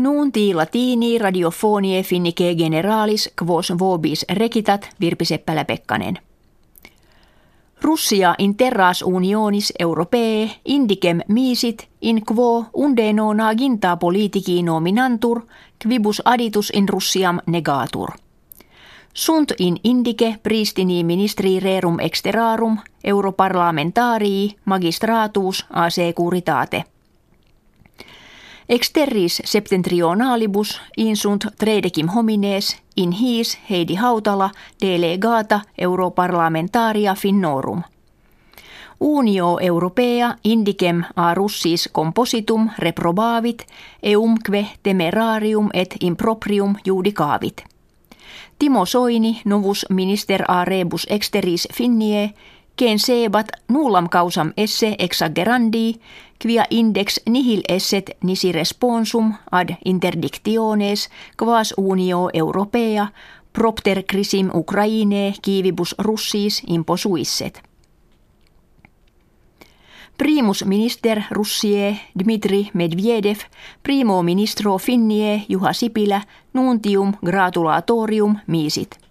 Nuunti latini radiofonie finnike generalis quos vobis rekitat Virpi Seppälä-Pekkanen. Russia in terras unionis europee indicem misit in quo unde non aginta politici nominantur quibus aditus in Russiam negatur. Sunt in indice pristini ministri rerum exterarum europarlamentarii magistratus a securitate – Exterris septentrionalibus insunt tredecim homines in his Heidi Hautala delegata europarlamentaria finnorum. Unio Europea indicem a russis compositum reprobavit eumque temerarium et improprium judicavit. Timo Soini novus minister a rebus exteris finnie Ken sebat nullam causam esse exagerandi, quia index nihil esset nisi responsum ad interdictiones quas unio europea propter crisim Ukraine kivibus russis imposuisset. Primus minister Russie Dmitri Medvedev, primo ministro Finnie Juha Sipilä, nuntium gratulatorium miisit.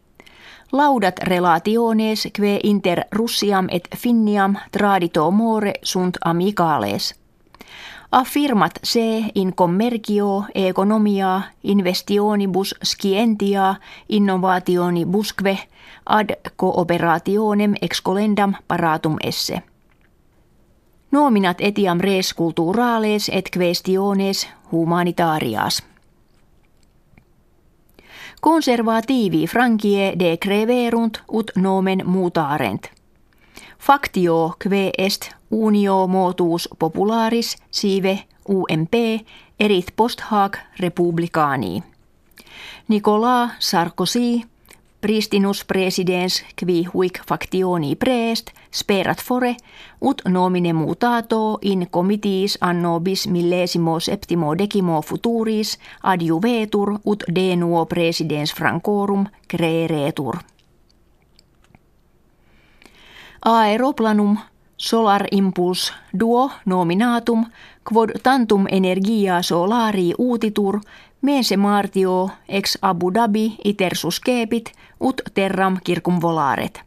Laudat relationes que inter Russiam et Finniam tradito more sunt amicales. Affirmat se in commercio economia investionibus scientia innovationibusque ad cooperationem excolendam paratum esse. Nominat etiam res culturales et questiones humanitarias. Konservatiivi frankie de creverunt ut nomen mutarent. Factio que est unio motus popularis sive UMP erit post hac republicani. Nicolas Sarkozy pristinus presidens qui huic factioni preest sperat fore ut nomine mutato in comitiis anno bis millesimo septimo decimo futuris adjuvetur ut de nuo presidens francorum creeretur. Aeroplanum solar impuls duo nominatum quod tantum energia solari utitur Mense martio ex Abu Dhabi iter suscepit ut terram circum volaret.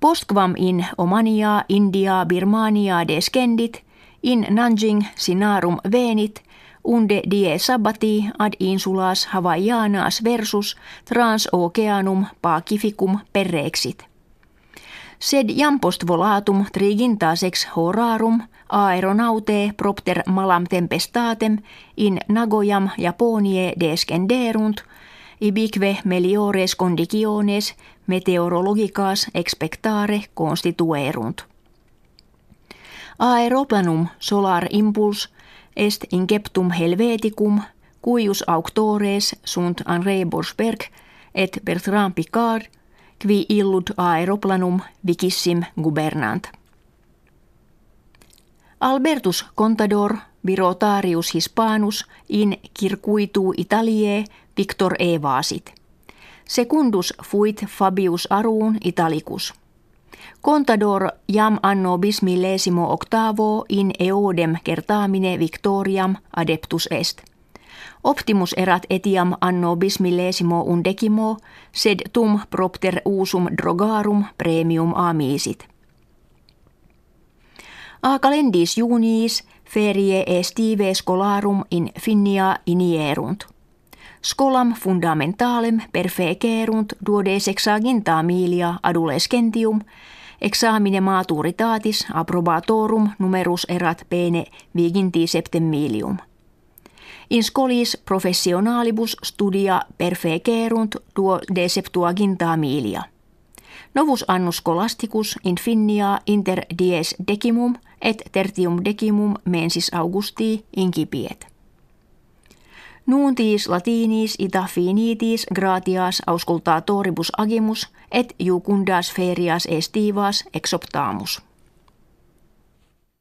Postquam in Omania, India, Birmania descendit, in Nanjing sinarum venit, unde die sabbati ad insulas Hawaiianas versus transoceanum pacificum perrexit. Sed jam post volatum trigintasex horarum aeronaute propter malam tempestatem in Nagoyam Japonie descenderunt, ibique meliores conditiones meteorologicas expectare constituerunt. Aeroplanum solar impuls est inceptum helveticum cuius auctores sunt Henri Borsberg et Bertrand Picard, qui illud aeroplanum vicissim gubernant. Albertus Contador Virotarius Hispanus in circuitu Italiae Victor Evasit. Secundus fuit Fabius Aruun Italicus. Contador jam anno bis millesimo octavo in eodem kertaamine victoriam adeptus est. Optimus erat etiam anno bis millesimo undecimo, sed tum propter usum drogarum premium amisit. A calendis juniis ferie estive scolarum in finnia inierunt. Scolam fundamentalem perfecerunt duodesexaginta milia adolescentium, examine maturitatis approbatorum numerus erat pene viginti septemilium. In scholis professionalibus studia perfecerunt duo de septuaginta milia. Novus annus scholasticus in finnia inter dies decimum et tertium decimum mensis Augusti incipiet. Nuuntis latinis ita finitis gratias auscultatoribus agimus et jucundas ferias estivas exoptamus.